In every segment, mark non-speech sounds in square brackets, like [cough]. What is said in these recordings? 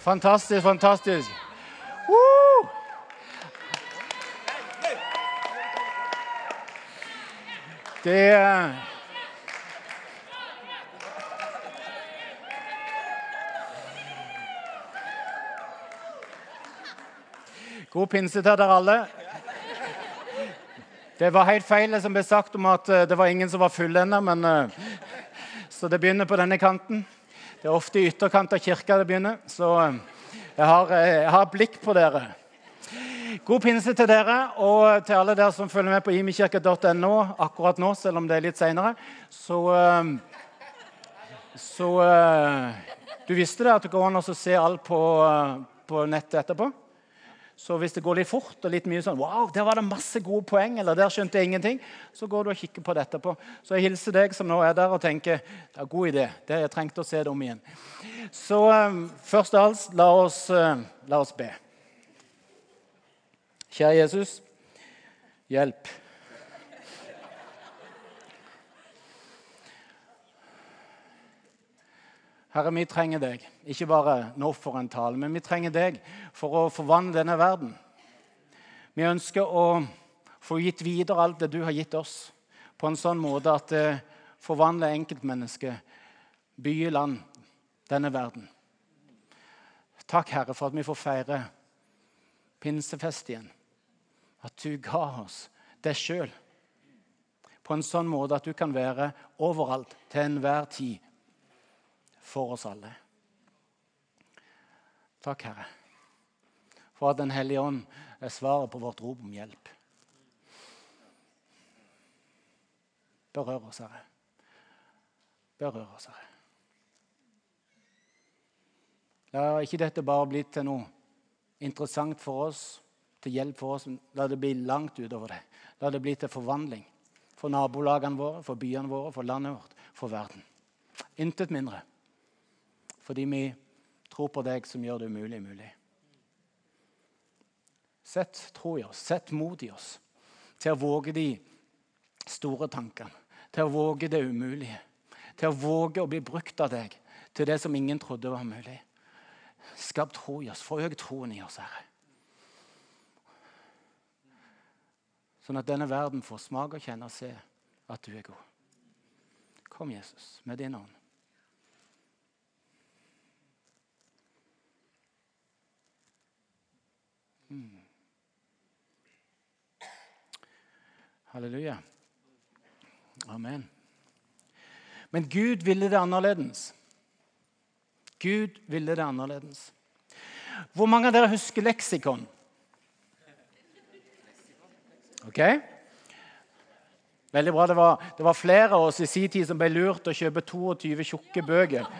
Fantastisk, fantastisk. Woo! Det God pinse til dere alle. Det var helt feil det som ble sagt om at eh, det var ingen som var fulle ennå. men, eh, Så det begynner på denne kanten. Det er ofte i ytterkant av kirka det begynner. Så eh, jeg har, jeg har blikk på dere. God pinse til dere og til alle dere som følger med på imekirke.no akkurat nå, selv om det er litt seinere. Så, så Du visste det at det går an å se alt på, på nettet etterpå? Så hvis det går litt fort og litt mye sånn Wow, der var det masse gode poeng, eller der skjønte jeg ingenting, så går du og kikker på det etterpå. Så jeg hilser deg som nå er der, og tenker det er god idé. Det jeg trengte å se det om igjen. Så um, først av alt, la oss, uh, la oss be. Kjære Jesus, hjelp. Herre, vi trenger deg. Ikke bare nå for en tale, men vi trenger deg for å forvandle denne verden. Vi ønsker å få gitt videre alt det du har gitt oss, på en sånn måte at det forvandler enkeltmennesket, by, land, denne verden. Takk, Herre, for at vi får feire pinsefest igjen. At du ga oss deg sjøl på en sånn måte at du kan være overalt til enhver tid for oss alle. Takk, Herre, for at Den hellige ånd er svaret på vårt rop om hjelp. Berør oss, Herre. Berør oss, Herre. La ikke dette bare bli til noe interessant for oss, til hjelp for oss. La det bli langt utover det. La det bli til forvandling for nabolagene våre, for byene våre, for landet vårt, for verden. Intet mindre. Fordi vi tror på deg som gjør det umulig mulig. Sett tro i oss, sett mot i oss til å våge de store tankene, til å våge det umulige. Til å våge å bli brukt av deg til det som ingen trodde var mulig. Skap tro i oss, forøk troen i oss, Herre. Sånn at denne verden får smak og kjenne og se at du er god. Kom, Jesus, med din ånd. Mm. Halleluja. Amen. Men Gud ville det annerledes. Gud ville det annerledes. Hvor mange av dere husker leksikon? Ok? Veldig bra. Det var, det var flere av oss i sin tid som ble lurt til å kjøpe 22 tjukke bøker.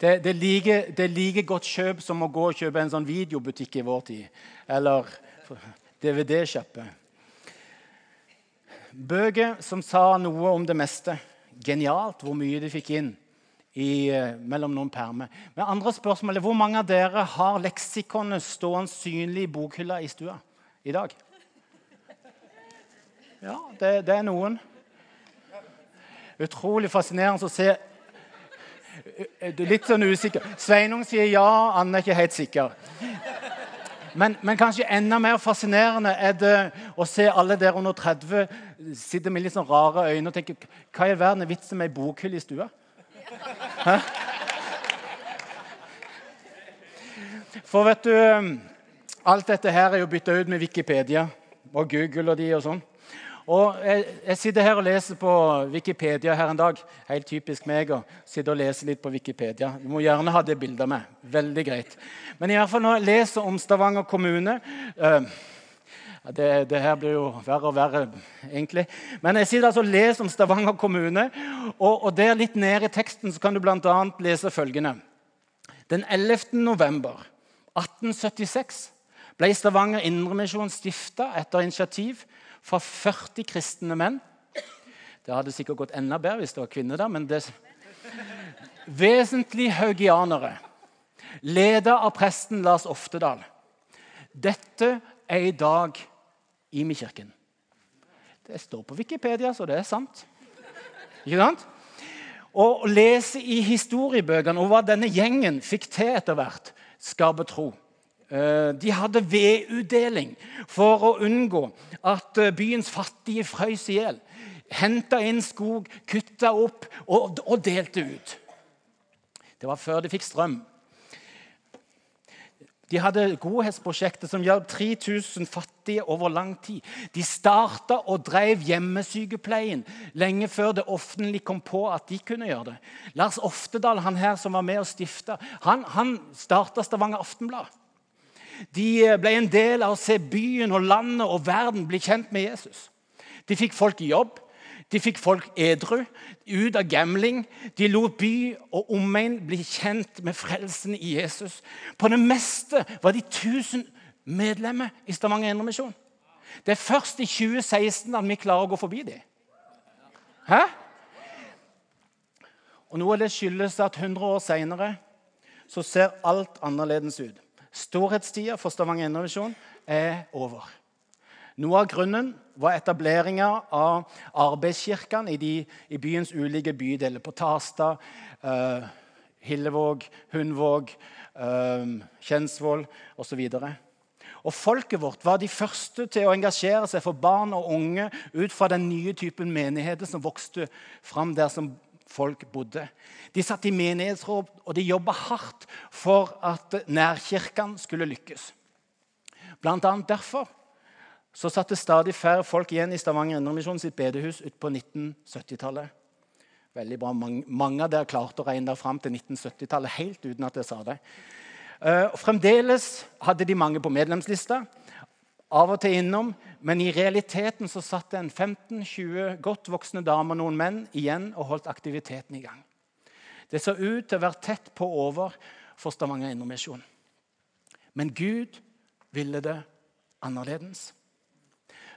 Det, det, er like, det, er like, godt kjøp som å gå og kjøpe en sånn videobutikk i vår tid. Eller DVD-sjappe. Bøker som sa noe om det meste. Genialt hvor mye de fikk inn i, eh, mellom noen permer. Men andre spørsmål er hvor mange av dere har leksikonet stående synlig i bokhylla i stua i dag? Ja, det, det er noen. Utrolig fascinerende å se du er litt sånn usikker. Sveinung sier ja, Anne er ikke helt sikker. Men, men, kanskje enda mer fascinerende er det å se alle der under 30 sitte med litt sånn rare øyne og tenke Hva i verden er vitsen med ei bokhylle i stua? Hæ? For vet du Alt dette her er jo bytta ut med Wikipedia og Google og de og sånn. Og jeg, jeg, sitter her og leser på Wikipedia her en dag. Helt typisk meg å sitte og lese litt på Wikipedia. Du må gjerne ha det bildet med. Veldig greit. Men i hvert fall når jeg leser om Stavanger kommune uh, det, det, her blir jo verre og verre, egentlig. Men jeg sitter altså og leser om Stavanger kommune, og, og der litt nede i teksten så kan du bl.a. lese følgende. Den 11. november 1876 ble Stavanger Indremisjon stifta etter initiativ fra 40 kristne menn. Det hadde sikkert gått enda bedre hvis det var kvinner der. men det... Vesentlig haugianere, ledet av presten Lars Oftedal. Dette er i dag Imi-kirken. Det står på Wikipedia, så det er sant. Ikke sant? å lese i historiebøkene og hva denne gjengen fikk til etter hvert, skaper tro. Eh, de hadde vedutdeling for å unngå at eh, byens fattige frøs i hjel. Henta inn skog, kutta opp og, og delte ut. Det var før de fikk strøm. De hadde Godhetsprosjektet som hjalp 3000 fattige over lang tid. De starta og drev hjemmesykepleien lenge før det offentlige kom på at de kunne gjøre det. Lars Oftedal, han her som var med og stifta, han, han starta Stavanger Aftenblad. De ble en del av å se byen og landet og verden bli kjent med Jesus. De fikk folk i jobb. De fikk folk edru, ut av gambling. De lot by og omegn bli kjent med frelsen i Jesus. På det meste var de 1000 medlemmer i Stavanger Indremisjon. Det er først i 2016 at vi klarer å gå forbi dem. Hæ? Og Noe av det skyldes at 100 år seinere ser alt annerledes ut. Storhetstida for Stavanger Indrevisjon er over. Noe av grunnen var etableringa av arbeidskirkene i, de, i byens ulike bydeler. På Tasta, uh, Hillevåg, Hundvåg, uh, Kjensvoll osv. Og Folket vårt var de første til å engasjere seg for barn og unge ut fra den nye typen menigheter som vokste fram der som folk bodde. De satt i menighetsråd, og de jobba hardt for at nærkirkene skulle lykkes. Blant annet derfor så satt det stadig færre folk igjen i Stavanger Indremisjon sitt bedehus utpå 1970-tallet. Veldig bra. Mange av dere klarte å regne dere fram til 1970-tallet helt uten at jeg sa det. Uh, fremdeles hadde de mange på medlemslista. Av og til innom, men i realiteten så satt det en 15-20 godt voksne damer og noen menn igjen og holdt aktiviteten i gang. Det så ut til å være tett på over for Stavanger Indremisjon. Men Gud ville det annerledes.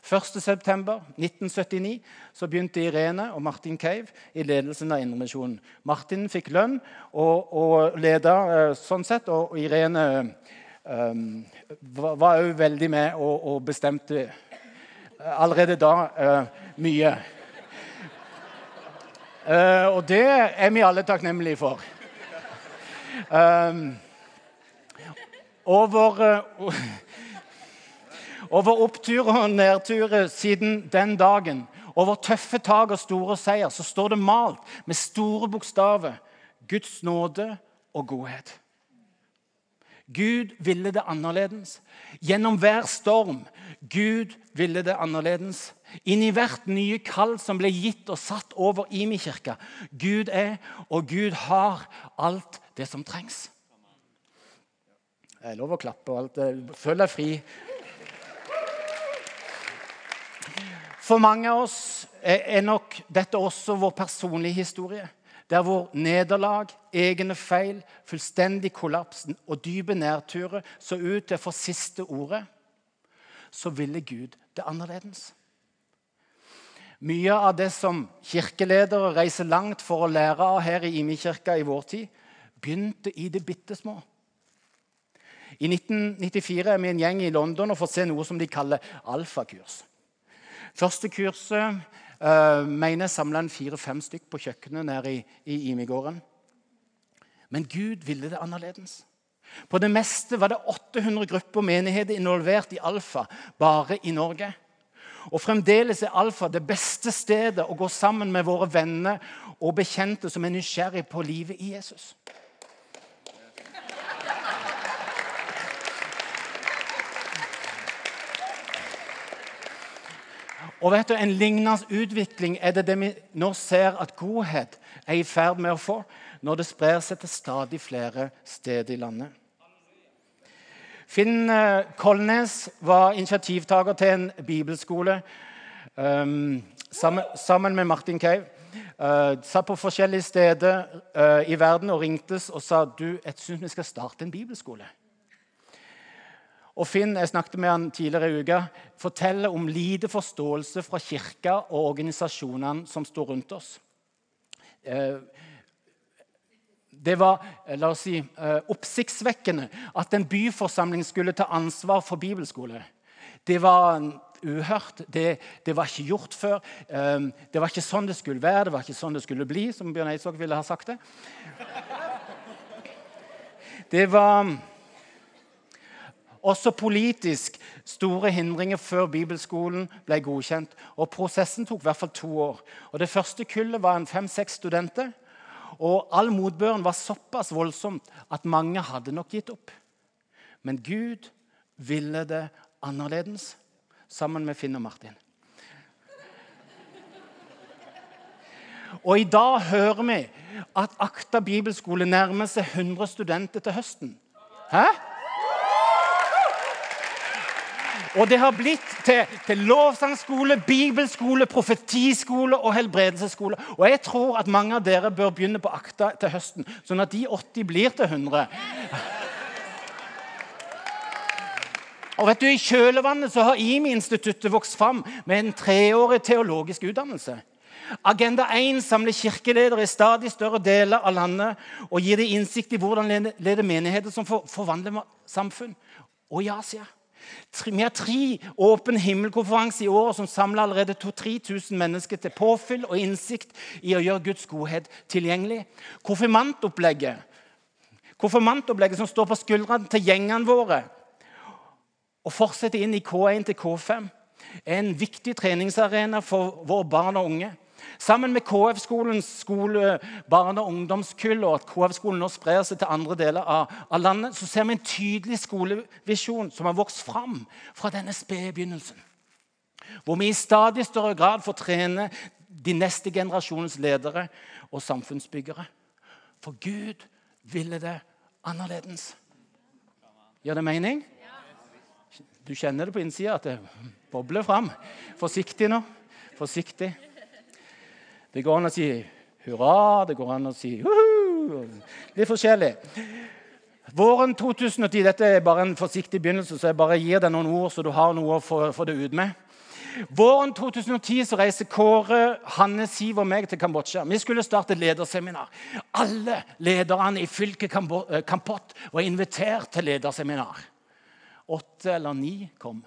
1.9.1979 så begynte Irene og Martin Cave i ledelsen av Indremisjonen. Martin fikk lønn og, og leda uh, sånn sett, og Irene um, var òg veldig med og, og bestemte uh, allerede da uh, mye. og det er vi alle takknemlige for. Um, over over oppturer og nedturer siden den dagen, over tøffe tak og store seier, så står det malt med store bokstaver Guds nåde og godhet. Gud ville det annerledes. Gjennom hver storm. Gud ville det annerledes. Inn i hvert nye kall som ble gitt og satt over Imi-kirka. Gud er, og Gud har, alt det som trengs. Jeg er lov å klappe og alt. Følg deg fri. For mange av oss er nok dette også vår personlige historie. Der hvor nederlag, egne feil, fullstendig kollaps og dype nedturer så ut til å få siste ordet, så ville Gud det annerledes. Mye av det som kirkeledere reiser langt for å lære av her i Imi-kirka i vår tid, begynte i det bitte små. I 1994 er vi en gjeng i London og får se noe som de kaller alfakurs. Første kurset uh, mener jeg samla fire-fem stykk på kjøkkenet nede i, i Imigården. Men Gud ville det annerledes. På det meste var det 800 grupper menigheter involvert i Alfa bare i Norge. Og Fremdeles er Alfa det beste stedet å gå sammen med våre venner og bekjente som er nysgjerrig på livet i Jesus. Og vet du, En lignende utvikling er det det vi nå ser at godhet er i ferd med å få når det sprer seg til stadig flere steder i landet. Finn eh, Kolnes var initiativtaker til en bibelskole um, sammen, sammen, med Martin Cave. Uh, satt på forskjellige steder uh, i verden og ringtes og sa du, jeg syns vi skal starte en bibelskole. Og Finn jeg snakket med han tidligere i uka, forteller om lite forståelse fra kirka og organisasjonene som står rundt oss. Eh, det var eh, la oss si, eh, oppsiktsvekkende at en byforsamling skulle ta ansvar for bibelskole. Det var uhørt. Det, det var ikke gjort før. Det var ikke sånn det skulle være, det var ikke sånn det skulle bli, som Bjørn Eidsvåg ville ha sagt det. Det var også politisk store hindringer før bibelskolen ble godkjent. Og Prosessen tok i hvert fall to år. Og Det første kullet var en fem-seks studenter. Og all motbøren var såpass voldsomt at mange hadde nok gitt opp. Men Gud ville det annerledes, sammen med Finn og Martin. Og i dag hører vi at Akta bibelskole nærmer seg 100 studenter til høsten. Hæ? Og det har blitt til, til lovsangskole, bibelskole, profetiskole og helbredelsesskole. Og jeg tror at mange av dere bør begynne på Akta til høsten, sånn at de 80 blir til 100. Og vet du, I kjølvannet så har IMI-instituttet vokst fram med en treårig teologisk utdannelse. Agenda 1 samler kirkeledere i stadig større deler av landet og gir dem innsikt i hvordan lede menigheter som forvandler samfunn. Og i Asia. Vi har tre åpen himmelkonferanse i år som samler allerede 3000 mennesker til påfyll og innsikt i å gjøre Guds godhet tilgjengelig. Konfirmantopplegget, konfirmantopplegget som står på skuldrene til gjengene våre og fortsetter inn i K1 til K5, er en viktig treningsarena for våre barn og unge. Sammen med KF-skolens skole, barne- og ungdomskull og at KF-skolen nå sprer seg til andre deler av, av, landet, så ser vi en tydelig skolevisjon som har vokst fram fra denne spede begynnelsen. Hvor vi i stadig større grad får trene de neste generasjonens ledere og samfunnsbyggere. For Gud ville det annerledes. Gjør det mening? Du kjenner det på innsida at det bobler fram. Forsiktig nå. Forsiktig. Det går an å si hurra, det går an å si uhu. Litt forskjellig. Våren 2010 Dette er bare en forsiktig begynnelse, så jeg bare gir deg noen ord, så du har noe å få det ut med. Våren 2010 så reiser Kåre, Hanne, Siv og meg til Kambodsja. Vi skulle starte et lederseminar. Alle lederne i fylket eh, Kampot var invitert til lederseminar. Åtte eller ni kom.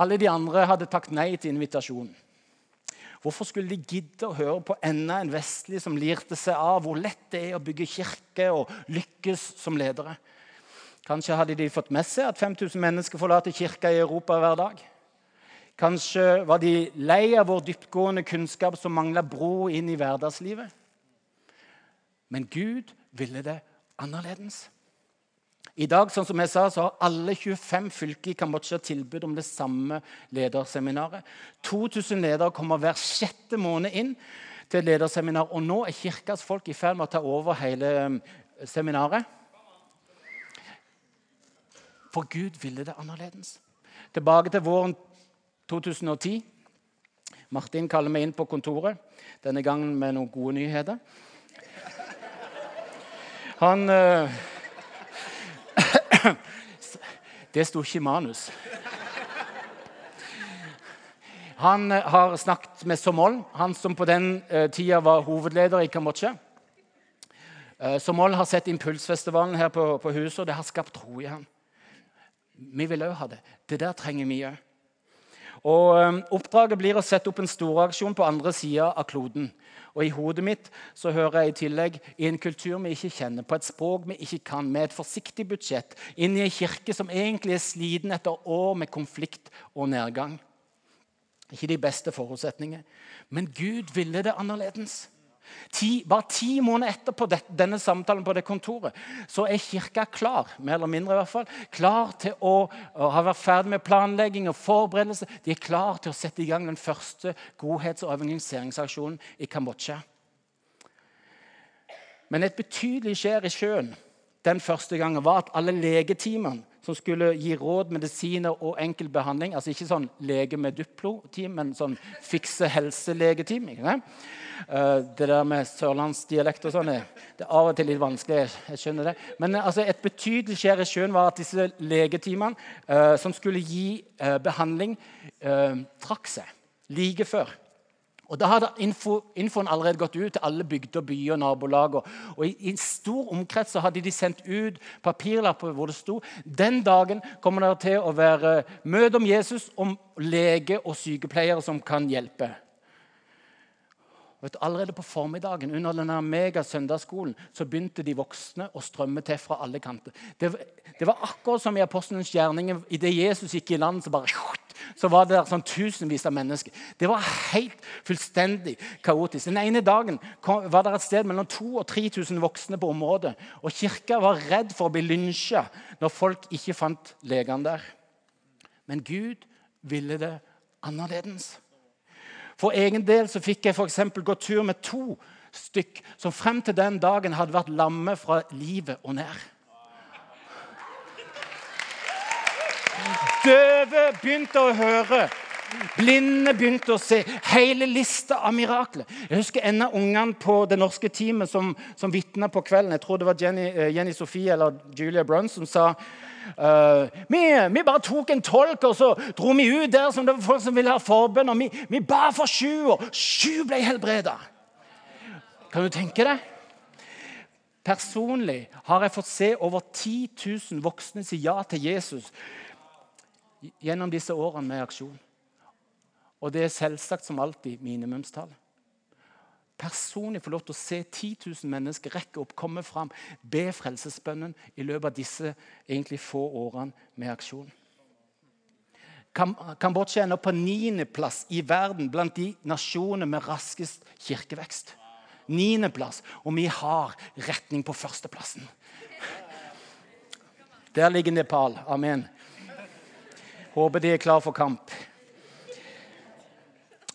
Alle de andre hadde takket nei til invitasjonen. Hvorfor skulle de gidde å høre på enda en vestlig som lirte seg av hvor lett det er å bygge kirke og lykkes som ledere? Kanskje hadde de fått med seg at 5000 mennesker forlater kirka i Europa hver dag? Kanskje var de lei av vår dyptgående kunnskap som mangla bro inn i hverdagslivet? Men Gud ville det annerledes. I dag som jeg sa, så har alle 25 fylker i Kambodsja tilbud om det samme lederseminaret. 2000 ledere kommer hver sjette måned inn til et lederseminar. Og nå er kirkas folk i ferd med å ta over hele um, seminaret. For Gud ville det annerledes. Tilbake til våren 2010. Martin kaller meg inn på kontoret, denne gangen med noen gode nyheter. Han... Uh, [coughs] det sto ikke i manus. Han eh, har snakket med Somol, han som på den uh, tida var hovedleder i Kambodsja. Uh, Somol har sett Impulsfestivalen her på, på, huset, og det har skapt tro i ham. Vi vil òg ha det. Det der trenger vi òg. Og um, Oppdraget blir å sette opp en storaksjon på andre sida av kloden. Og I hodet mitt så hører jeg i tillegg i en kultur vi ikke kjenner, på et språk vi ikke kan, med et forsiktig budsjett, inn i en kirke som egentlig er sliten etter år med konflikt og nedgang. Ikke de beste forutsetninger. Men Gud ville det annerledes. Ti, bare ti måneder etterpå det, denne samtalen på det kontoret så er kirka klar mer eller mindre i hvert fall, klar til å, å ha vært ferdig med planlegging og forberedelse. De er klar til å sette i gang den første godhets- og evangeliseringsaksjonen i Kambodsja. Men et betydelig skjer i sjøen den første gangen var at alle legeteamene som skulle gi råd, medisiner og enkel behandling Altså ikke sånn lege med duplo-team, men sånn fikse helse-legeteam. det der med sørlandsdialekt og sånn det er av og til litt vanskelig. jeg skjønner det. Men uh, altså, et betydelig skjær i sjøen var at disse legeteamene uh, som skulle gi behandling, trakk seg like før. Og Da hadde info, infoen allerede gått ut til alle bygder, byer og nabolag. Og, i, i, stor omkrets så hadde de sendt ut papirlapper hvor det sto den dagen kommer det til å være møte om Jesus, om lege og sykepleiere som kan hjelpe. Vet, allerede på formiddagen under denne megasøndagsskolen så begynte de voksne å strømme til fra alle kanter. Det, det var akkurat som i apostelens gjerninger. Idet Jesus gikk i land, så bare så var det der sånn tusenvis av mennesker. Det var helt fullstendig kaotisk. Den ene dagen kom, var det et sted mellom 2000 og 3000 voksne på området. Og kirka var redd for å bli lynsja når folk ikke fant legene der. Men Gud ville det annerledes. For egen del så fikk jeg f.eks. gå tur med to stykk som frem til den dagen hadde vært lamme fra livet og ned. Døve begynte å høre. Blinde begynte å se. Hele lista av mirakler. Jeg husker en av ungene på det norske teamet som, som vitna på kvelden. Jeg tror det var Jenny, uh, Jenny Sofie eller Julia Brun som sa uh, vi, vi, bare tok en tolk og så dro vi ut der som det var folk som ville ha forbønn. og Vi, vi ba for sju, og sju ble helbreda. Kan du tenke deg? Personlig har jeg fått se over 10 000 voksne si ja til Jesus gjennom disse årene med aksjon. Og det er selvsagt som alltid minimumstall. Personlig få lov til å se 10 000 mennesker rekke opp, komme fram, be frelsesbønnen i løpet av disse egentlig få årene med aksjon. Kambodsja er nå på niendeplass i verden blant de nasjonene med raskest kirkevekst. Niendeplass, og vi har retning på førsteplassen. Der ligger Nepal. Amen. Håper de er klar for kamp.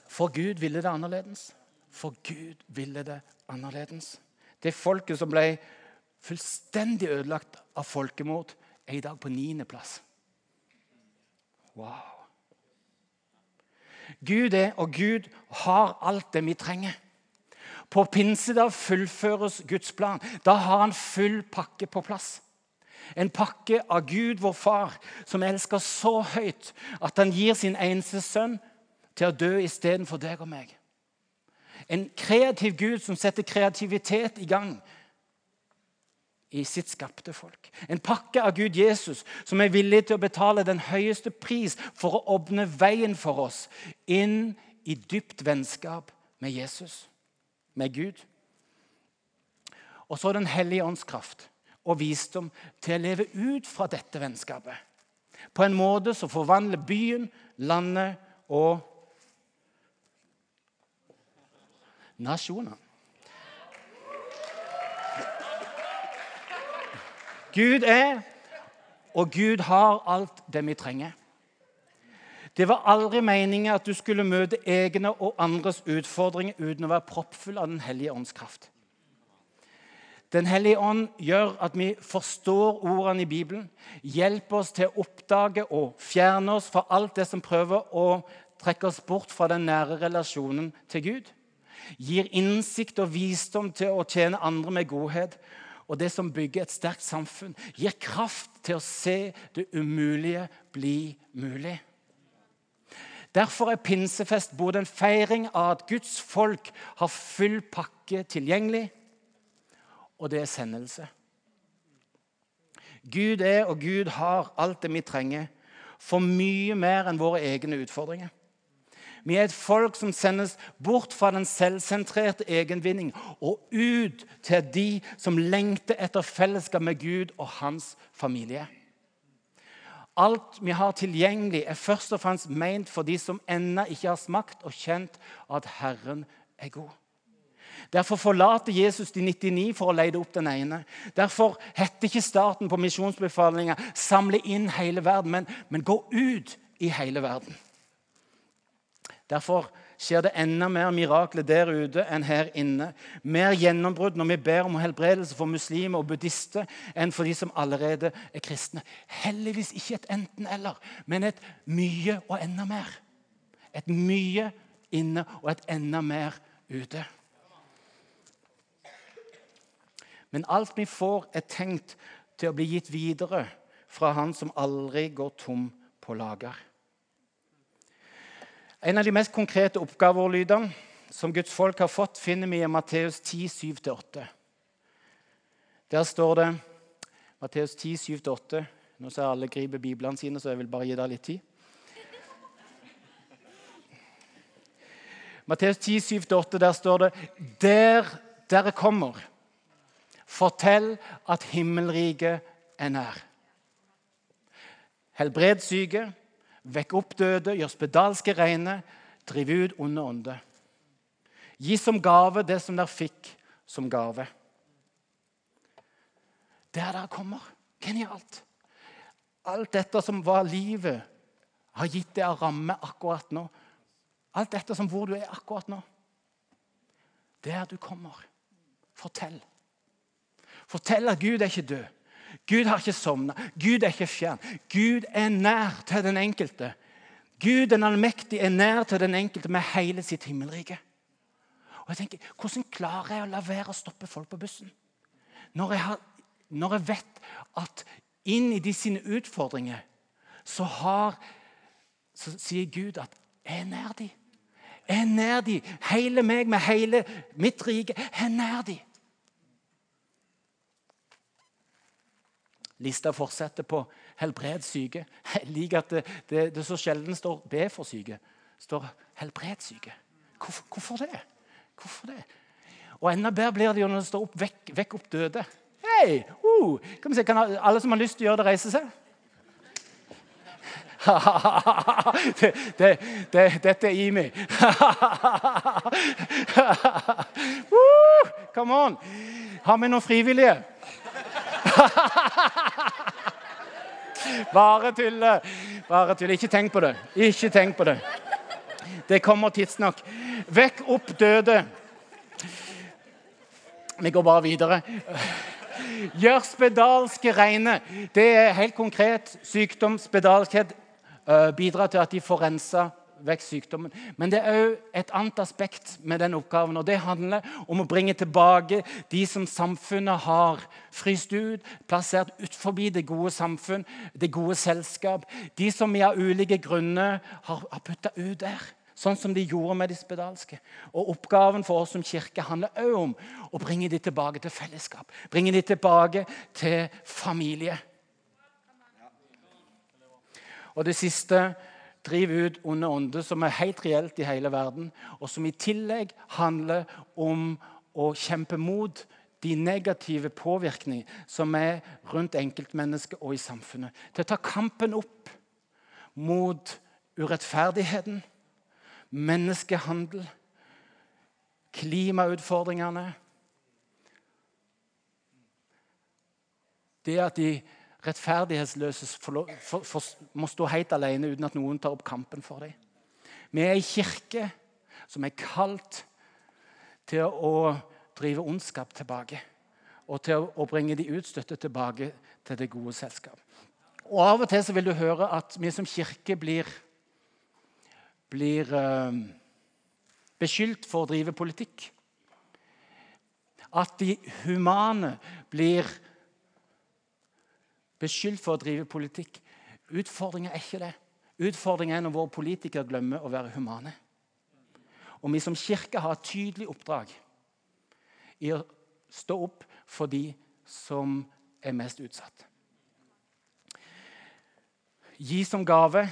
For Gud ville det annerledes. For Gud ville det annerledes. Det folket som ble fullstendig ødelagt av folkemord, er i dag på niendeplass. Wow. Gud er, og Gud har alt det vi trenger. På pinsedag fullføres Guds plan. Da har han full pakke på plass. En pakke av Gud, vår far, som elsker så høyt at han gir sin eneste sønn til å dø istedenfor deg og meg. En kreativ Gud som setter kreativitet i gang i sitt skapte folk. En pakke av Gud Jesus som er villig til å betale den høyeste pris for å åpne veien for oss inn i dypt vennskap med Jesus, med Gud. Og så Den hellige ånds kraft og visdom til å leve ut fra dette vennskapet. På en måte som forvandler byen, landet og nasjoner. Gud er, og Gud har alt det vi trenger. Det var aldri meningen at du skulle møte egne og andres utfordringer uten å være proppfull av Den hellige ånds. Den hellige ånd gjør at vi forstår ordene i Bibelen, hjelper oss til å oppdage og fjerne oss fra alt det som prøver å trekke oss bort fra den nære relasjonen til Gud. Gir innsikt og visdom til å tjene andre med godhet. Og det som bygger et sterkt samfunn, gir kraft til å se det umulige bli mulig. Derfor er pinsefest både en feiring av at Guds folk har full pakke tilgjengelig, og det er sendelse. Gud er og Gud har alt det vi trenger, for mye mer enn våre egne utfordringer. Vi er et folk som sendes bort fra den selvsentrerte egenvinning og ut til de som lengter etter fellesskap med Gud og hans familie. Alt vi har tilgjengelig, er først og fremst ment for de som ennå ikke har smakt og kjent at Herren er god. Derfor forlater Jesus de 99 for å lete opp den ene. Derfor heter ikke starten på misjonsbefalinga 'samle inn hele verden', men, men 'gå ut i hele verden'. Derfor skjer det enda mer mirakler der ute enn her inne. Mer gjennombrudd når vi ber om helbredelse for muslimer og buddhister enn for de som allerede er kristne. Heldigvis ikke et enten-eller, men et mye og enda mer. Et mye inne og et enda mer ute. Men alt vi får, er tenkt til å bli gitt videre fra Han som aldri går tom på lager. En av de mest konkrete oppgaveordlydene som Guds folk har fått, finner vi i Matteus 10, 7-8. Der står det Matteus 10, 7-8. Nå ser alle griper biblene sine, så jeg vil bare gi deg litt tid. Matteus 10, 7-8, der står det Der dere kommer, fortell at himmelriket er nær. Helbred syke, vekk opp døde, gjør spedalske reine, driv ut onde ånder. Gi som gave det som dere fikk som gave. Der dere kommer. Genialt. Alt dette som var livet, har gitt deg ramme akkurat nå. Alt dette som hvor du er akkurat nå. Der du kommer. Fortell. Fortell at Gud er ikke død. Gud har ikke sovna. Gud er ikke fjern. Gud er nær til den enkelte. Gud den allmektige er nær til den enkelte med hele sitt himmelrike. Og jeg tenker, Hvordan klarer jeg å la være å stoppe folk på bussen? Når jeg, har, når jeg vet at inn i de sine utfordringer så, har, så sier Gud at 'jeg er nær de'. Jeg er nær de. Hele meg med hele mitt rike. Jeg er nær de. Lista fortsetter på 'helbred syke'. [laughs] Jeg liker at det, det, det så sjelden står 'be for syke'. Står 'helbred syke'. Hvorfor, hvorfor, det? Hvorfor det? Og Enda bedre blir det jo når det står opp 'vekk, vekk opp døde'. Hei! Uh, kan, kan alle som har lyst til å gjøre det, reise seg? [laughs] det, det, det, dette er Imi. [laughs] uh, come on! Har vi noen frivillige? [laughs] Bare tulle. Bare tulle. Ikke tenk på det. Ikke tenk på det. Det kommer tidsnok. Vekk opp døde. Vi går bare videre. Gjør spedalske reine. Det er helt konkret sykdom, spedalskhet. Bidrar til at de får rensa vekk sykdommen. Men det er òg et annet aspekt med den oppgaven. og Det handler om å bringe tilbake de som samfunnet har fryst ut, plassert utenfor det gode samfunn, det gode selskap. De som vi av ulike grunner har, har putta ut der. Sånn som de gjorde med de spedalske. Og Oppgaven for oss som kirke handler òg om å bringe de tilbake til fellesskap. Bringe de tilbake til familie. Og det siste driv ut onde ånder, som er helt reelt i hele verden, og som i tillegg handler om å kjempe mot de negative påvirkningene som er rundt enkeltmennesket og i samfunnet. Til å ta kampen opp mot urettferdigheten, menneskehandel, klimautfordringene Det at de rettferdighetsløse for, for, for, må stå helt alene uten at noen tar opp kampen for dem. Vi er ei kirke som er kalt til å drive ondskap tilbake. Og til å bringe de utstøtte tilbake til det gode selskap. Og Av og til så vil du høre at vi som kirke blir, blir uh, beskyldt for å drive politikk. At de humane blir beskyldt for å drive politikk. Utfordringen er ikke det. Utfordringen er når våre politikere glemmer å være humane. Og vi som kirke har et tydelig oppdrag i å stå opp for de som er mest utsatt. Gi som gave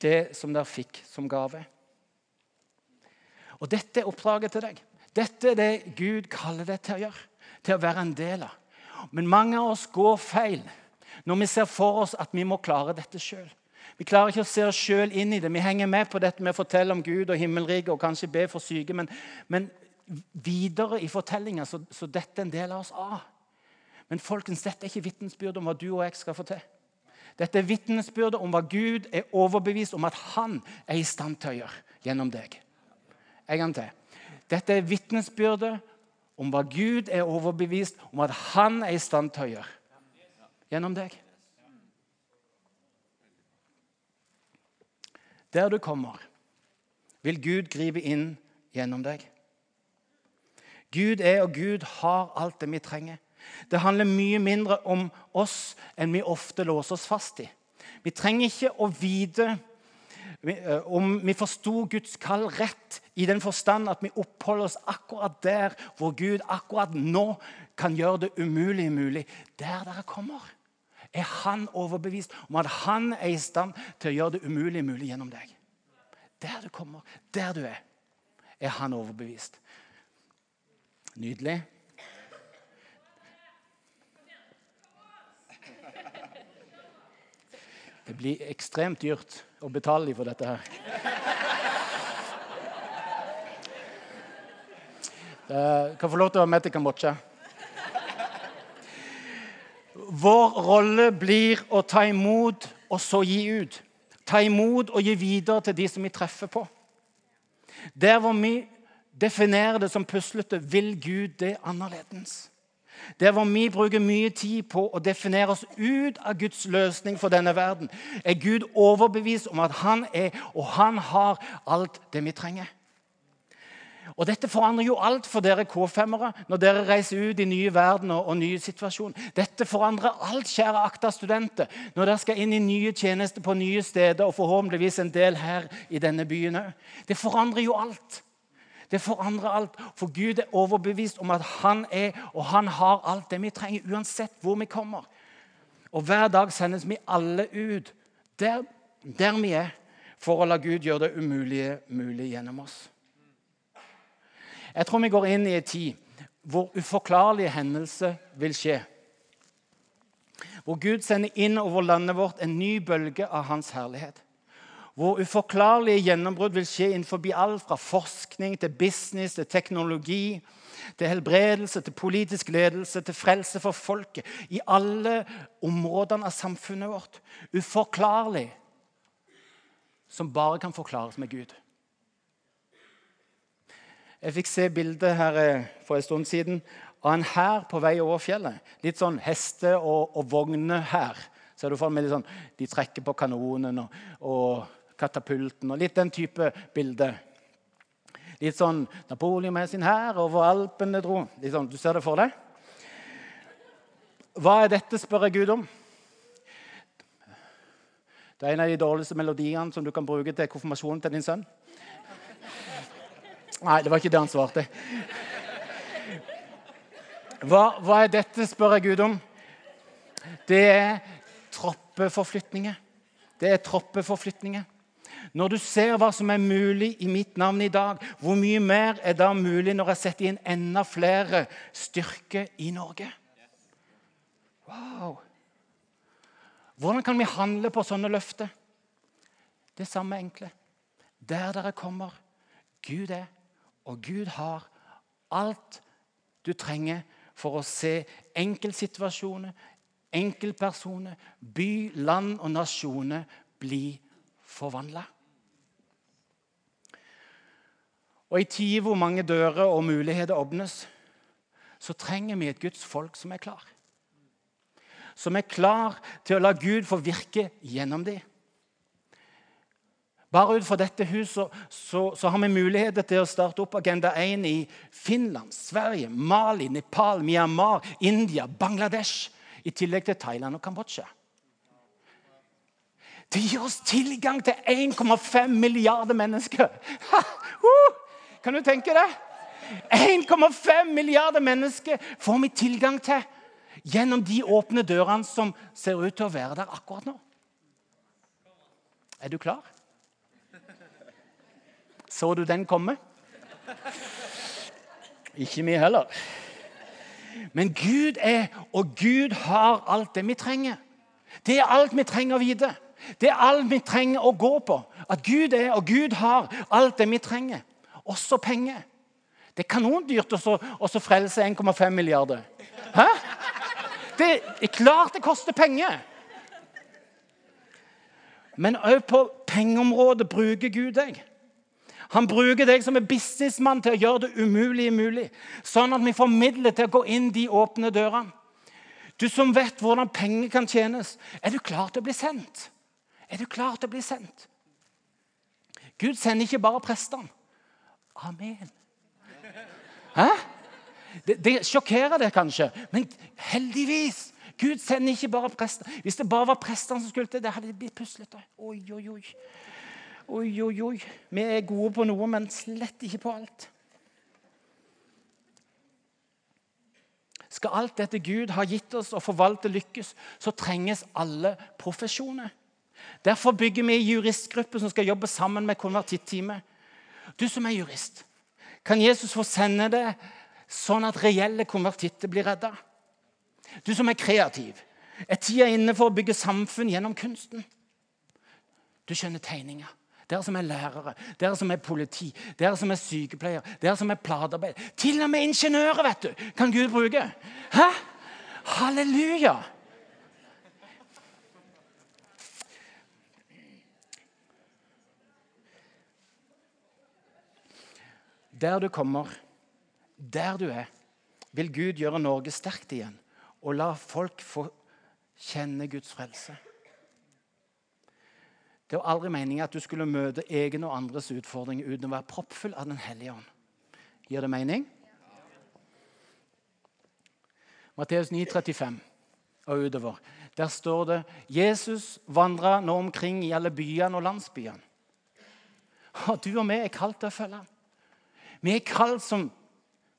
det som dere fikk som gave. Og Dette er oppdraget til deg. Dette er det Gud kaller deg til å gjøre, til å være en del av. Men mange av oss går feil når vi ser for oss at vi må klare dette sjøl. Vi klarer ikke å se oss sjøl inn i det. Vi henger med på dette med å fortelle om Gud og himmelriket og kanskje be for syke, men, men videre i fortellinga så, så dette en del av oss av. Men folkens, dette er ikke vitnesbyrd om hva du og jeg skal få til. Dette er vitnesbyrdet om hva Gud er overbevist om at han er i stand til å gjøre gjennom deg. En gang til. Dette er vitnesbyrdet om hva Gud er overbevist om at han er i stand til å gjøre gjennom deg. Der du kommer, vil Gud gripe inn gjennom deg. Gud er og Gud har alt det vi trenger. Det handler mye mindre om oss enn vi ofte låser oss fast i. Vi trenger ikke å vite eh, om vi forsto Guds kall rett i den forstand at vi oppholder oss akkurat der hvor Gud akkurat nå kan gjøre det umulige mulig. Der dere kommer, er han overbevist om at han er i stand til å gjøre det umulige mulig gjennom deg. Der du kommer, der du er, er han overbevist. Nydelig. Det blir ekstremt dyrt å betale for dette her. Jeg kan få lov til å være med til Kambodsja. Vår rolle blir å ta imot og så gi ut. Ta imot og gi videre til de som vi treffer på. Der hvor vi definerer det som puslete, vil Gud det annerledes. Der hvor vi bruker mye tid på å definere oss ut av Guds løsning for denne verden, er Gud overbevist om at han er og han har alt det vi trenger. Og Dette forandrer jo alt for dere K5-ere når dere reiser ut i nye verdener og nye situasjoner. Dette forandrer alt, kjære AKTA-studenter, når dere skal inn i nye tjenester på nye steder, og forhåpentligvis en del her i denne byen òg. Det forandrer jo alt. Det forandrer alt. For Gud er overbevist om at han er og han har alt det vi trenger, uansett hvor vi kommer. Og Hver dag sendes vi alle ut der, der vi er, for å la Gud gjøre det umulige mulig gjennom oss. Jeg tror vi går inn i en tid hvor uforklarlige hendelser vil skje. Hvor Gud sender inn over landet vårt en ny bølge av hans herlighet hvor uforklarlige gjennombrudd vil skje innenfor alt fra forskning til business til teknologi, til helbredelse, til politisk ledelse, til frelse for folket. I alle områdene av samfunnet vårt. Uforklarlig. Som bare kan forklares med Gud. Jeg fikk se bildet her eh, for en stund siden av en hær på vei over fjellet. Litt sånn heste- og, og vognehær. Ser du for meg sånn, De trekker på kanonen og, og katapulten og litt den type bilde. Litt sånn Napoleon med sin hær over Alpene dro. Litt sånn, Du ser det for deg? Hva er dette, spør jeg Gud om. Det er en av de dårligste melodiene som du kan bruke til konfirmasjonen til din sønn. Nei, det var ikke det han svarte. Hva, hva er dette, spør jeg Gud om. Det er troppeforflytninger. Det er troppeforflytninger. Når du ser hva som er mulig i mitt navn i dag, hvor mye mer er da mulig når jeg setter inn enda flere styrker i Norge? Wow! Hvordan kan vi handle på sånne løfter? Det samme enkle. Der dere kommer, Gud er, og Gud har alt du trenger for å se enkeltsituasjoner, enkeltpersoner, by, land og nasjoner bli forvandla. Og I tider hvor mange dører og muligheter åpnes, så trenger vi et Guds folk som er klar. Som er klar til å la Gud få virke gjennom dem. Bare ut fra dette huset så, så, har vi muligheter til å starte opp Agenda 1 i Finland, Sverige, Mali, Nepal, Myanmar, India, Bangladesh. I tillegg til Thailand og Kambodsja. Det gir oss tilgang til 1,5 milliarder mennesker. Ha, uh! Kan du tenke det? 1,5 milliarder mennesker får vi tilgang til gjennom de åpne dørene som ser ut til å være der akkurat nå. Er du klar? Så du den komme? Ikke vi heller. Men Gud er, og Gud har alt det vi trenger. Det er alt vi trenger å vite. Det er alt vi trenger å gå på. At Gud er, og Gud har alt det vi trenger også penger. Det er kanondyrt å frelse 1,5 milliarder. Hæ? Det er klart det koster penger. Men òg på pengeområdet bruker Gud deg. Han bruker deg som en businessmann til å gjøre det umulige mulig. Sånn at vi får midler til å gå inn de åpne dørene. Du som vet hvordan penger kan tjenes, er du klar til å bli sendt? Er du klar til å bli sendt? Gud sender ikke bare prestene. Amen. Hæ? Det, det sjokkerer det kanskje, men heldigvis. Gud sender ikke bare prester. Hvis det bare var prestene som skulle til, det hadde de blitt puslete. Oi, oi, oi. Oi, oi, oi. Vi er gode på noe, men slett ikke på alt. Skal alt dette Gud har gitt oss og forvalte lykkes, så trenges alle profesjoner. Derfor bygger vi juristgruppe som skal jobbe sammen med konvertitteamet. Du som er jurist, kan Jesus få sende det sånn at reelle konvertitter blir redda? Du som er kreativ, er tida inne for å bygge samfunn gjennom kunsten? Du skjønner tegninger. Dere som er lærere, dere som er politi, dere som er sykepleier, dere som er platearbeid. Til og med ingeniører vet du, kan Gud bruke. Hæ? Halleluja! Der du kommer, der du er, vil Gud gjøre Norge sterkt igjen og la folk få kjenne Guds frelse. Det var aldri meningen at du skulle møte egen og andres utfordringer uten å være proppfull av Den hellige ånd. Gir det mening? Matteus 9, 35 og utover. Der står det Jesus vandra nå omkring i alle byene og landsbyene. Og du og vi er kalt til å følge ham. Vi er kalt som,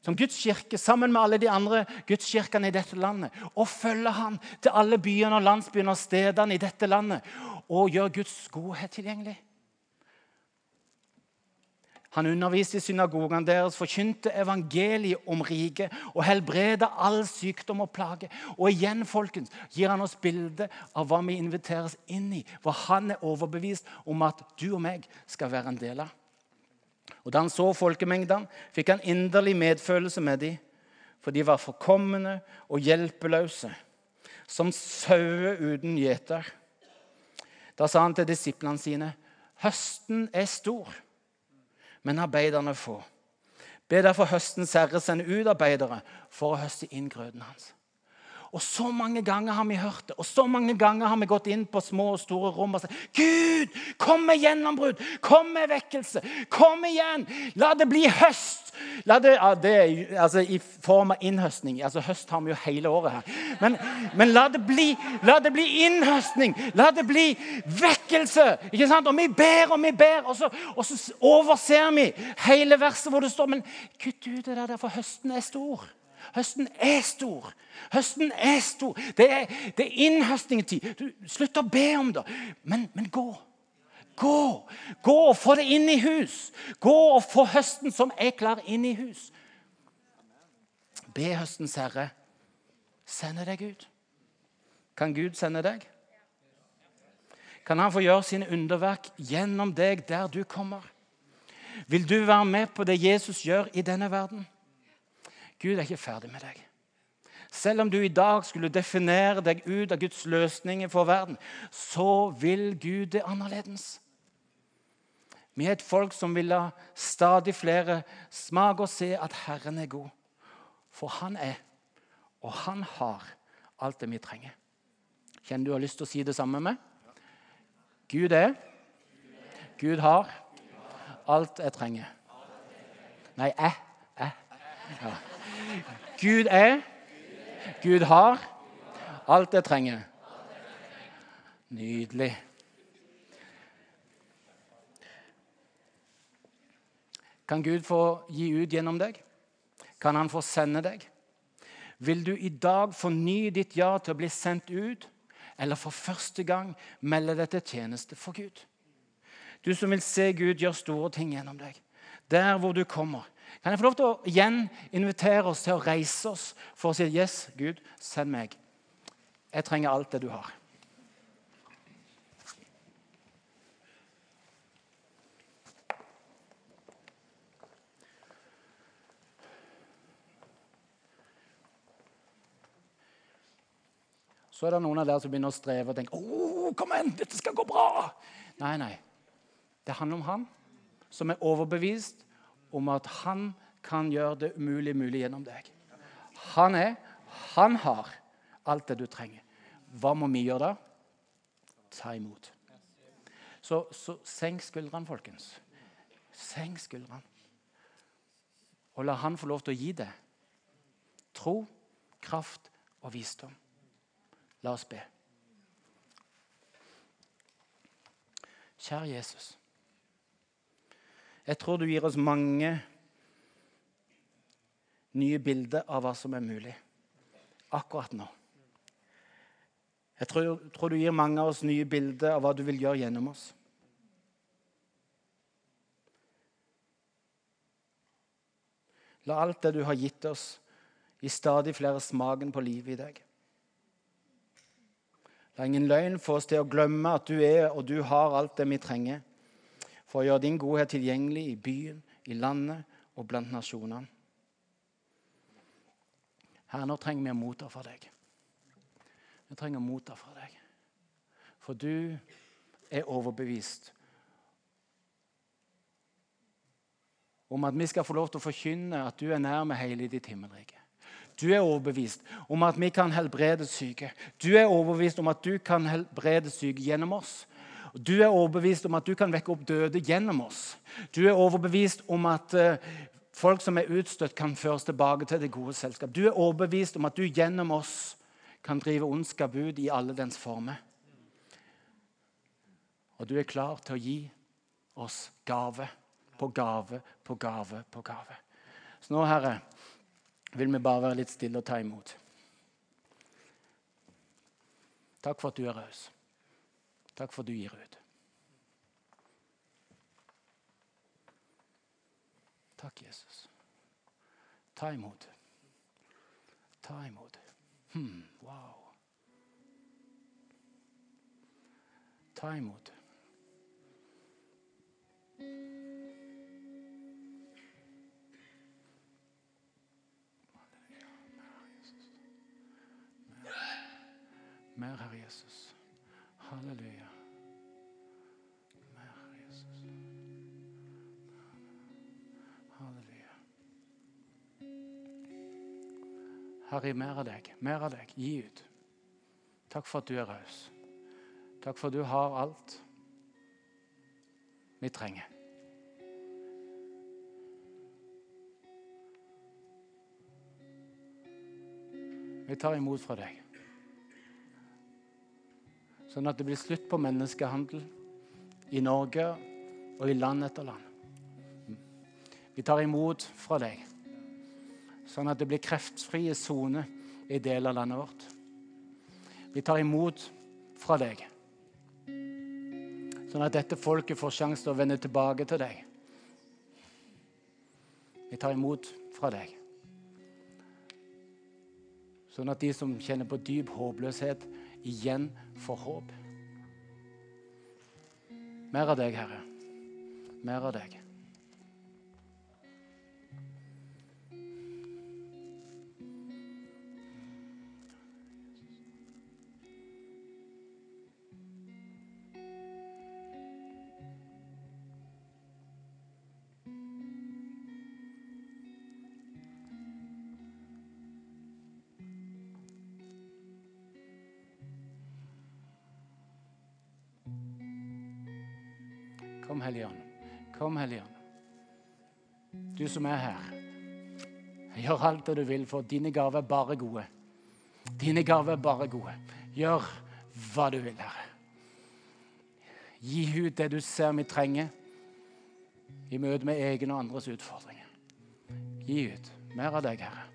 som Guds kirke, sammen med alle de andre gudskirkene i dette landet, og følge ham til alle byene og landsbyene og stedene i dette landet og gjøre Guds godhet tilgjengelig. Han underviste i synagogene deres, forkynte evangeliet om riket og helbreda all sykdom og plage. Og igjen folkens, gir han oss bilde av hva vi inviteres inn i, hva han er overbevist om at du og meg skal være en del av. Og Da han så folkemengdene, fikk han inderlig medfølelse med dem, for de var forkomne og hjelpeløse, som sauer uten gjeter. Da sa han til disiplene sine.: Høsten er stor, men arbeiderne få. Be derfor høstens herre sende ut arbeidere for å høste inn grøden hans. Og Så mange ganger har vi hørt det, og så mange ganger har vi gått inn på små og store rom og sagt Gud, kom med gjennombrudd! Kom med vekkelse! Kom igjen! La det bli høst! La det, ja, det altså, I form av innhøstning. Altså, høst har vi jo hele året her. Men, men la, det bli, la det bli innhøstning! La det bli vekkelse! Ikke sant? Og vi ber og vi ber, og så, og så overser vi hele verset hvor det står Men kutt ut det der, for høsten er stor. Høsten er stor. Høsten er stor. Det er, det er Du Slutt å be om det, men, men gå. Gå! Gå og få det inn i hus. Gå og få høsten som er klar, inn i hus. Be høstens herre sende deg ut. Kan Gud sende deg? Kan han få gjøre sine underverk gjennom deg der du kommer? Vil du være med på det Jesus gjør i denne verden? Gud er ikke ferdig med deg. Selv om du i dag skulle definere deg ut av Guds løsninger for verden, så vil Gud det annerledes. Vi er et folk som vil la stadig flere smake og se at Herren er god. For han er, og han har, alt det vi trenger. Kjenner du har lyst til å si det samme med? Gud er, Gud har, alt jeg trenger. Nei, jeg. jeg. Ja. Gud er, Gud har alt jeg trenger. Nydelig. Kan Gud få gi ut gjennom deg? Kan han få sende deg? Vil du i dag fornye ditt ja til å bli sendt ut, eller for første gang melde deg til tjeneste for Gud? Du som vil se Gud gjøre store ting gjennom deg. Der hvor du kommer, kan jeg få lov til å igjen invitere oss til å reise oss for å si Yes, Gud, send meg. Jeg trenger alt det du har. Så er det noen av dere som begynner å streve og tenker oh, kom igjen, dette skal gå bra. Nei, nei. Det handler om han som er overbevist om at han kan gjøre det umulig mulig gjennom deg. Han er, han har alt det du trenger. Hva må vi gjøre da? Ta imot. Så, så senk skuldrene, folkens. Senk skuldrene. Og la han få lov til å gi det. Tro, kraft og visdom. La oss be. Kjære Jesus. Jeg tror du gir oss mange nye bilder av hva som er mulig akkurat nå. Jeg tror, tror, du gir mange av oss nye bilder av hva du vil gjøre gjennom oss. La alt det du har gitt oss, gi stadig flere smaken på livet i deg. La ingen løgn få oss til å glemme at du er og du har alt det vi trenger for å gjøre din godhet tilgjengelig i byen, i landet og blant nasjonene. Herre, nå trenger vi å motta fra deg. Vi trenger å motta fra deg. For du er overbevist om at vi skal få lov til å forkynne at du er nær med hele ditt himmelrike. Du er overbevist om at vi kan helbrede syke. Du er overbevist om at du kan helbrede syke gjennom oss. Du er overbevist om at du kan vekke opp døde gjennom oss. Du er overbevist om at uh, folk som er utstøtt, kan føres tilbake til det gode selskap. Du er overbevist om at du gjennom oss kan drive ondskap ut i alle dens former. Og du er klar til å gi oss gave på gave på gave på gave. Så nå, Herre, vil vi bare være litt stille og ta imot. Takk for at du er raus. Takk for at du gir ut. Takk, Jesus. Ta imot. Ta imot. Hmm, wow. Ta imot. Mer, Herre Jesus. Halleluja. Herre Jesus. Halleluja. Herre, mer av deg. Mer av deg. Gi ut. Takk for at du er raus. Takk for at du har alt vi trenger. Vi tar imot fra deg. Sånn at det blir slutt på menneskehandel i Norge og i land etter land. Vi tar imot fra deg, sånn at det blir kreftfrie soner i deler av landet vårt. Vi tar imot fra deg, sånn at dette folket får sjanse til å vende tilbake til deg. Vi tar imot fra deg. Sånn at de som kjenner på dyp håpløshet, igjen får håp. Mer av deg, Herre. Mer av deg. Kom, Hellige Ånd. Kom, Hellige Ånd. Du som er her. Gjør alt det du vil, for dine gaver er bare gode. Dine gaver er bare gode. Gjør hva du vil, Herre. Gi ut det du ser vi trenger i møte med egne og andres utfordringer. Gi ut mer av deg, Herre.